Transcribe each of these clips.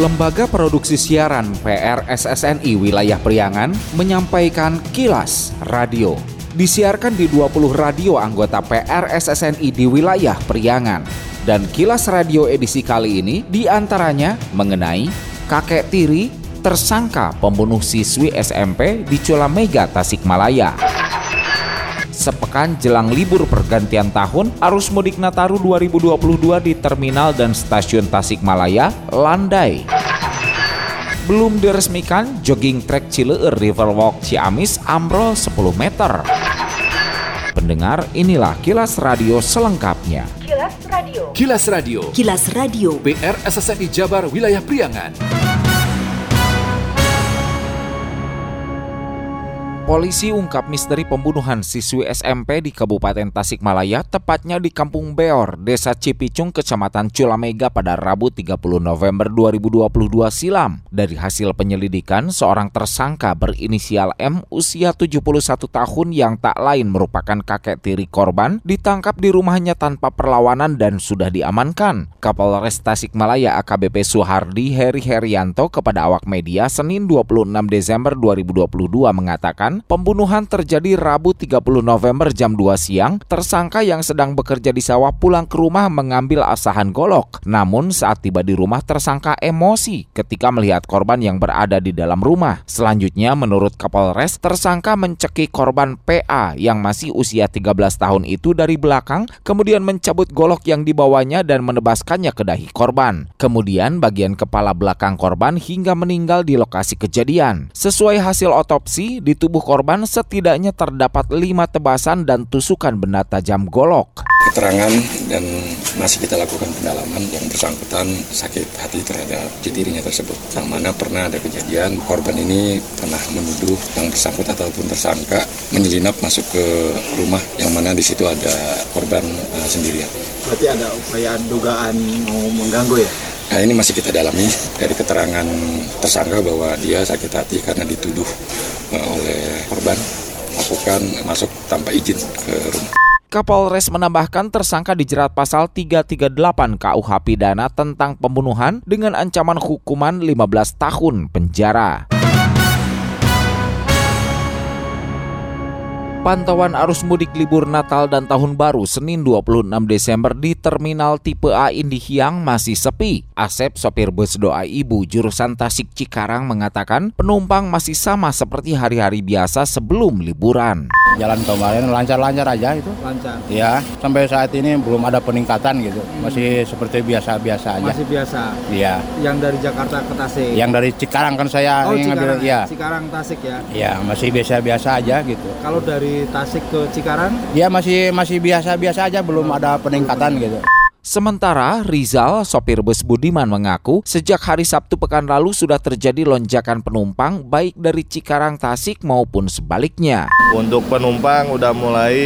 Lembaga Produksi Siaran PRSSNI Wilayah Priangan menyampaikan kilas radio. Disiarkan di 20 radio anggota PRSSNI di wilayah Priangan. Dan kilas radio edisi kali ini di antaranya mengenai kakek tiri tersangka pembunuh siswi SMP di Culamega, Tasikmalaya. Sepekan jelang libur pergantian tahun, arus mudik Nataru 2022 di terminal dan stasiun Tasikmalaya landai. Belum diresmikan, jogging track Cileer Riverwalk Ciamis ambrol 10 meter. Pendengar, inilah kilas radio selengkapnya. Kilas Radio. Kilas Radio. Kilas Radio. PR SSNI Jabar Wilayah Priangan. Polisi ungkap misteri pembunuhan siswi SMP di Kabupaten Tasikmalaya, tepatnya di Kampung Beor, Desa Cipicung, Kecamatan Culamega pada Rabu 30 November 2022 silam. Dari hasil penyelidikan, seorang tersangka berinisial M usia 71 tahun yang tak lain merupakan kakek tiri korban ditangkap di rumahnya tanpa perlawanan dan sudah diamankan. Kapolres Tasikmalaya AKBP Suhardi Heri Herianto kepada awak media Senin 26 Desember 2022 mengatakan pembunuhan terjadi Rabu 30 November jam 2 siang. Tersangka yang sedang bekerja di sawah pulang ke rumah mengambil asahan golok. Namun saat tiba di rumah tersangka emosi ketika melihat korban yang berada di dalam rumah. Selanjutnya menurut Kapolres, tersangka mencekik korban PA yang masih usia 13 tahun itu dari belakang, kemudian mencabut golok yang dibawanya dan menebaskannya ke dahi korban. Kemudian bagian kepala belakang korban hingga meninggal di lokasi kejadian. Sesuai hasil otopsi, di tubuh korban setidaknya terdapat lima tebasan dan tusukan benda tajam golok. Keterangan dan masih kita lakukan pendalaman yang bersangkutan sakit hati terhadap citirinya tersebut. Yang mana pernah ada kejadian korban ini pernah menuduh yang bersangkutan ataupun tersangka menyelinap masuk ke rumah yang mana di situ ada korban uh, sendirian. Berarti ada upaya dugaan mau mengganggu ya? Nah ini masih kita dalami dari keterangan tersangka bahwa dia sakit hati karena dituduh uh, oleh korban melakukan masuk tanpa izin ke rumah. Kapolres menambahkan tersangka dijerat pasal 338 KUH pidana tentang pembunuhan dengan ancaman hukuman 15 tahun penjara. Pantauan arus mudik libur Natal dan Tahun Baru Senin 26 Desember di Terminal Tipe A Indihiyang masih sepi. Asep, sopir bus doa ibu jurusan Tasik Cikarang mengatakan penumpang masih sama seperti hari-hari biasa sebelum liburan. Jalan kemarin lancar-lancar aja itu. Lancar. Ya, sampai saat ini belum ada peningkatan gitu. Masih seperti biasa-biasa aja. Masih biasa. Iya. Yang dari Jakarta ke Tasik. Yang dari Cikarang kan saya oh, yang Cikarang. ngambil ya. Cikarang Tasik ya. Ya, masih biasa-biasa aja gitu. Kalau dari Tasik ke Cikarang? Ya masih masih biasa-biasa aja, belum ada peningkatan gitu. Sementara Rizal, sopir bus Budiman mengaku sejak hari Sabtu pekan lalu sudah terjadi lonjakan penumpang baik dari Cikarang Tasik maupun sebaliknya. Untuk penumpang udah mulai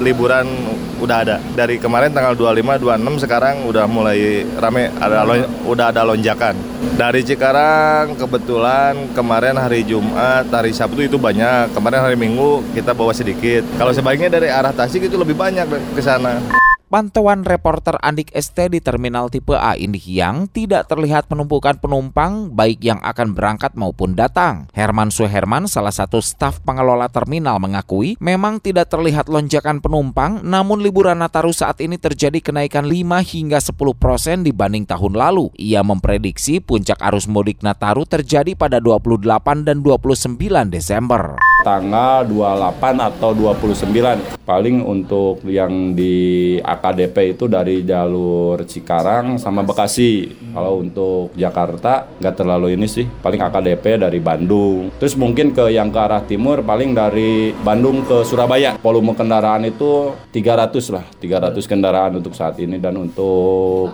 liburan udah ada. Dari kemarin tanggal 25 26 sekarang udah mulai rame ada udah ada lonjakan. Dari Cikarang kebetulan kemarin hari Jumat, hari Sabtu itu banyak. Kemarin hari Minggu kita bawa sedikit. Kalau sebaiknya dari arah Tasik itu lebih banyak ke sana. Pantauan reporter Andik ST di Terminal Tipe A Indihiyang tidak terlihat penumpukan penumpang baik yang akan berangkat maupun datang. Herman Suherman, salah satu staf pengelola terminal mengakui memang tidak terlihat lonjakan penumpang namun liburan Nataru saat ini terjadi kenaikan 5 hingga 10 persen dibanding tahun lalu. Ia memprediksi puncak arus mudik Nataru terjadi pada 28 dan 29 Desember. Tanggal 28 atau 29 paling untuk yang di AKDP itu dari jalur Cikarang sama Bekasi. Kalau untuk Jakarta nggak terlalu ini sih, paling AKDP dari Bandung. Terus mungkin ke yang ke arah timur paling dari Bandung ke Surabaya. Volume kendaraan itu 300 lah, 300 kendaraan untuk saat ini dan untuk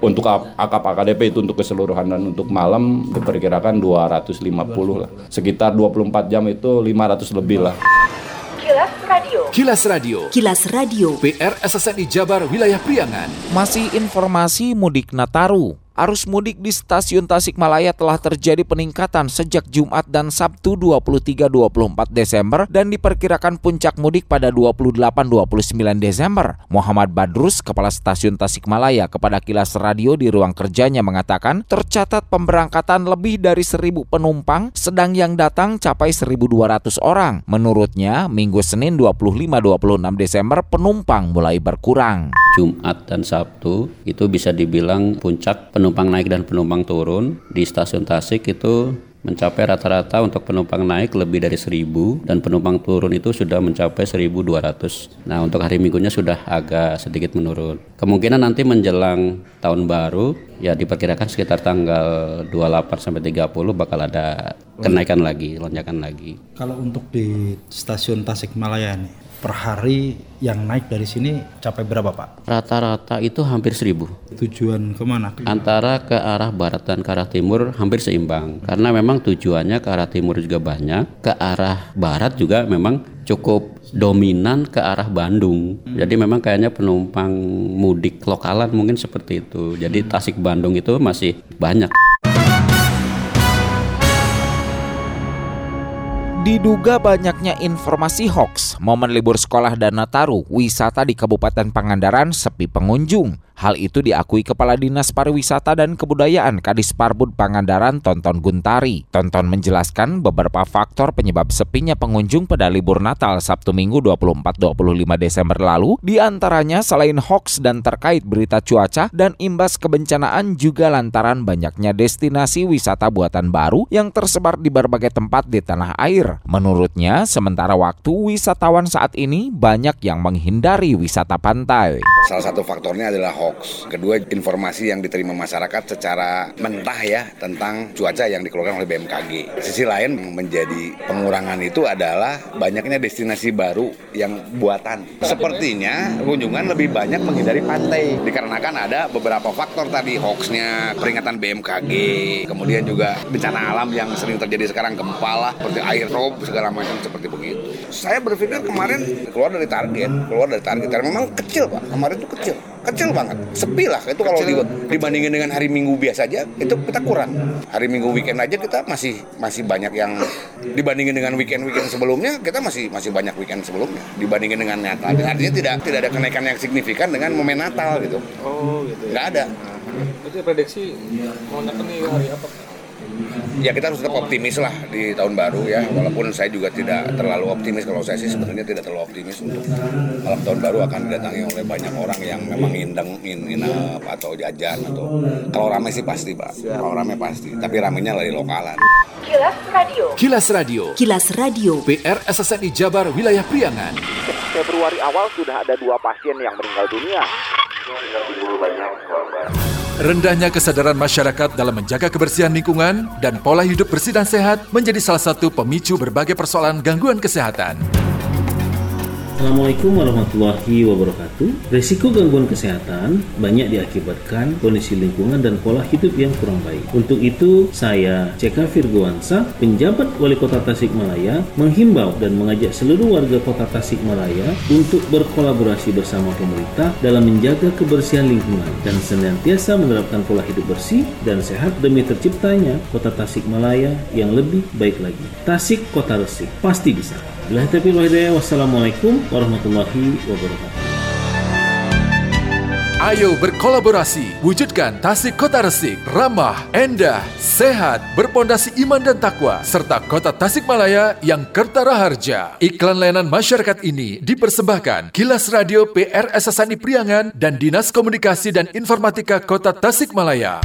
untuk akap AKDP itu untuk keseluruhan dan untuk malam diperkirakan 250 lah. Sekitar 24 jam itu 500 lebih lah. Kilas Radio. Kilas Radio. Kilas Radio. PR SSNI Jabar Wilayah Priangan. Masih informasi mudik Nataru. Arus mudik di stasiun Tasikmalaya telah terjadi peningkatan sejak Jumat dan Sabtu 23-24 Desember dan diperkirakan puncak mudik pada 28-29 Desember. Muhammad Badrus, Kepala Stasiun Tasikmalaya kepada Kilas Radio di ruang kerjanya mengatakan tercatat pemberangkatan lebih dari 1000 penumpang sedang yang datang capai 1200 orang. Menurutnya, Minggu Senin 25-26 Desember penumpang mulai berkurang. Jumat dan Sabtu itu bisa dibilang puncak penumpang naik dan penumpang turun di stasiun Tasik itu mencapai rata-rata untuk penumpang naik lebih dari 1000 dan penumpang turun itu sudah mencapai 1200. Nah, untuk hari Minggunya sudah agak sedikit menurun. Kemungkinan nanti menjelang tahun baru ya diperkirakan sekitar tanggal 28 sampai 30 bakal ada kenaikan lagi, lonjakan lagi. Kalau untuk di stasiun Tasikmalaya nih, per hari yang naik dari sini capai berapa Pak? Rata-rata itu hampir 1000. Tujuan ke mana? Antara ke arah barat dan ke arah timur hampir seimbang. Karena memang tujuannya ke arah timur juga banyak, ke arah barat juga memang cukup dominan ke arah Bandung. Jadi memang kayaknya penumpang mudik lokalan mungkin seperti itu. Jadi Tasik Bandung itu masih banyak. Diduga banyaknya informasi hoax, momen libur sekolah dan Nataru, wisata di Kabupaten Pangandaran sepi pengunjung. Hal itu diakui Kepala Dinas Pariwisata dan Kebudayaan Kadis Parbud Pangandaran Tonton Guntari. Tonton menjelaskan beberapa faktor penyebab sepinya pengunjung pada libur Natal Sabtu Minggu 24-25 Desember lalu, di antaranya selain hoax dan terkait berita cuaca dan imbas kebencanaan juga lantaran banyaknya destinasi wisata buatan baru yang tersebar di berbagai tempat di tanah air. Menurutnya, sementara waktu wisatawan saat ini banyak yang menghindari wisata pantai. Salah satu faktornya adalah hoax hoax. Kedua, informasi yang diterima masyarakat secara mentah ya tentang cuaca yang dikeluarkan oleh BMKG. Sisi lain menjadi pengurangan itu adalah banyaknya destinasi baru yang buatan. Sepertinya kunjungan lebih banyak menghindari pantai dikarenakan ada beberapa faktor tadi hoaxnya, peringatan BMKG, kemudian juga bencana alam yang sering terjadi sekarang gempa lah, seperti air rob segala macam seperti begitu. Saya berpikir kemarin keluar dari target, keluar dari target karena memang kecil pak, kemarin itu kecil kecil banget. Sepi lah itu kalau dibandingin dengan hari minggu biasa aja itu kita kurang. Hari minggu weekend aja kita masih masih banyak yang dibandingin dengan weekend weekend sebelumnya kita masih masih banyak weekend sebelumnya. Dibandingin dengan Natal. Artinya tidak tidak ada kenaikan yang signifikan dengan momen Natal gitu. Oh gitu ya. nggak ada. Itu prediksi lonjakan nih hari apa ya kita harus tetap optimis lah di tahun baru ya. Walaupun saya juga tidak terlalu optimis. Kalau saya sih sebenarnya tidak terlalu optimis untuk malam tahun baru akan didatangi oleh banyak orang yang memang indeng nginap atau jajan atau kalau ramai sih pasti pak. Kalau ramai pasti. Tapi ramainya dari lokalan. Kilas Radio. Kilas Radio. Kilas Radio. PR SSNI Jabar Wilayah Priangan. Februari awal sudah ada dua pasien yang meninggal dunia Rendahnya kesadaran masyarakat dalam menjaga kebersihan lingkungan dan pola hidup bersih dan sehat menjadi salah satu pemicu berbagai persoalan gangguan kesehatan. Assalamualaikum warahmatullahi wabarakatuh. Risiko gangguan kesehatan banyak diakibatkan kondisi lingkungan dan pola hidup yang kurang baik. Untuk itu, saya CK Virgoansa, penjabat Wali Kota Tasikmalaya, menghimbau dan mengajak seluruh warga Kota Tasikmalaya untuk berkolaborasi bersama pemerintah dalam menjaga kebersihan lingkungan dan senantiasa menerapkan pola hidup bersih dan sehat demi terciptanya Kota Tasikmalaya yang lebih baik lagi. Tasik Kota Resik pasti bisa. Bila taufiq wassalamualaikum warahmatullahi wabarakatuh. Ayo berkolaborasi, wujudkan Tasik Kota Resik, ramah, endah, sehat, berpondasi iman dan takwa, serta kota Tasikmalaya yang kertara harja. Iklan layanan masyarakat ini dipersembahkan Kilas Radio PR SSNI Priangan dan Dinas Komunikasi dan Informatika Kota Tasikmalaya.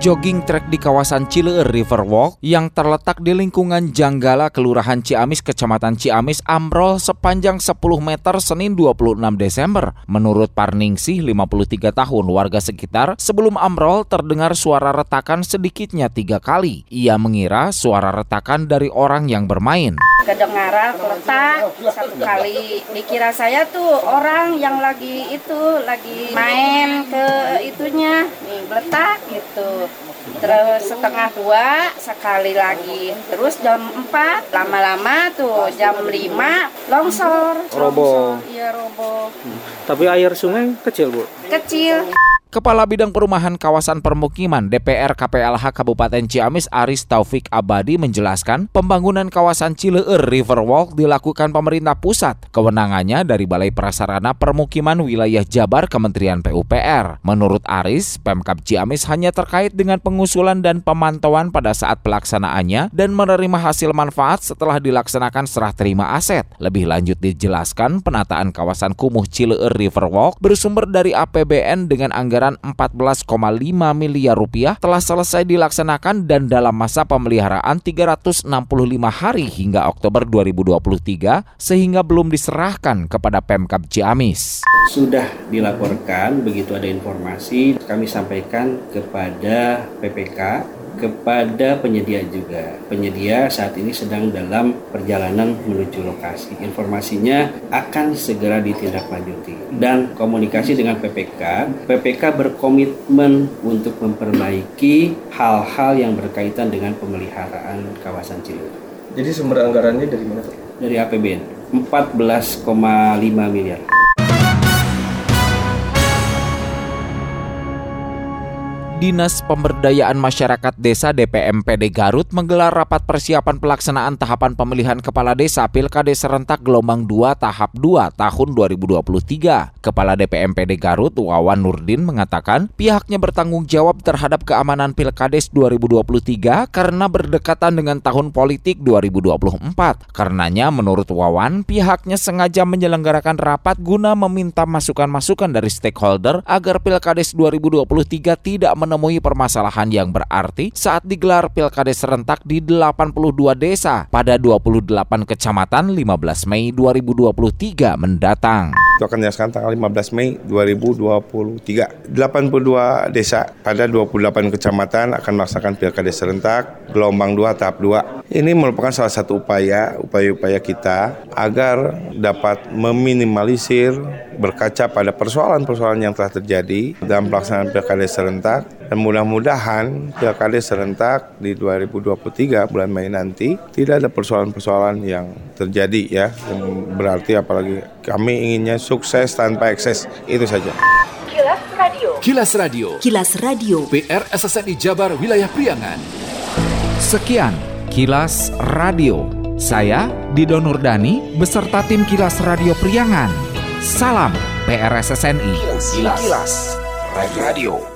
jogging track di kawasan Cileer Riverwalk yang terletak di lingkungan Janggala Kelurahan Ciamis Kecamatan Ciamis ambrol sepanjang 10 meter Senin 26 Desember. Menurut Parningsih 53 tahun warga sekitar, sebelum ambrol terdengar suara retakan sedikitnya tiga kali. Ia mengira suara retakan dari orang yang bermain. kedengaran letak satu kali dikira saya tuh orang yang lagi itu lagi main ke itunya nih letak gitu terus setengah dua sekali lagi. Terus jam 4 lama-lama tuh. Jam 5 longsor. Roboh. Longsor, iya roboh. Tapi air sungai kecil, Bu. kecil Kepala Bidang Perumahan Kawasan Permukiman DPR KPLH Kabupaten Ciamis Aris Taufik Abadi menjelaskan pembangunan kawasan Cileur Riverwalk dilakukan pemerintah pusat. Kewenangannya dari Balai Prasarana Permukiman Wilayah Jabar Kementerian PUPR. Menurut Aris, Pemkab Ciamis hanya terkait dengan pengusulan dan pemantauan pada saat pelaksanaannya dan menerima hasil manfaat setelah dilaksanakan serah terima aset. Lebih lanjut dijelaskan penataan kawasan kumuh Cileur Riverwalk bersumber dari APBN dengan anggaran anggaran 14,5 miliar rupiah telah selesai dilaksanakan dan dalam masa pemeliharaan 365 hari hingga Oktober 2023 sehingga belum diserahkan kepada Pemkab Ciamis. Sudah dilaporkan begitu ada informasi kami sampaikan kepada PPK kepada penyedia juga. Penyedia saat ini sedang dalam perjalanan menuju lokasi. Informasinya akan segera ditindaklanjuti. Dan komunikasi dengan PPK, PPK berkomitmen untuk memperbaiki hal-hal yang berkaitan dengan pemeliharaan kawasan Cilur. Jadi sumber anggarannya dari mana? Dari APBN 14,5 miliar. Dinas Pemberdayaan Masyarakat Desa DPMPD Garut menggelar rapat persiapan pelaksanaan tahapan pemilihan kepala desa Pilkades serentak gelombang 2 tahap 2 tahun 2023. Kepala DPMPD Garut Wawan Nurdin mengatakan pihaknya bertanggung jawab terhadap keamanan Pilkades 2023 karena berdekatan dengan tahun politik 2024. Karenanya menurut Wawan pihaknya sengaja menyelenggarakan rapat guna meminta masukan-masukan dari stakeholder agar Pilkades 2023 tidak menemui permasalahan yang berarti saat digelar pilkades serentak di 82 desa pada 28 kecamatan 15 Mei 2023 mendatang. Itu akan dilaksanakan tanggal 15 Mei 2023. 82 desa pada 28 kecamatan akan melaksanakan pilkada serentak gelombang 2 tahap 2. Ini merupakan salah satu upaya upaya-upaya kita agar dapat meminimalisir berkaca pada persoalan-persoalan yang telah terjadi dalam pelaksanaan pilkada serentak dan mudah-mudahan pilkada serentak di 2023 bulan Mei nanti tidak ada persoalan-persoalan yang terjadi ya yang berarti apalagi kami inginnya sukses tanpa ekses itu saja. Kilas Radio. Kilas Radio. Kilas Radio. PR SSNI Jabar Wilayah Priangan. Sekian Kilas Radio. Saya Dido Nurdani beserta tim Kilas Radio Priangan. Salam PRSSNI. Kilas. Radio.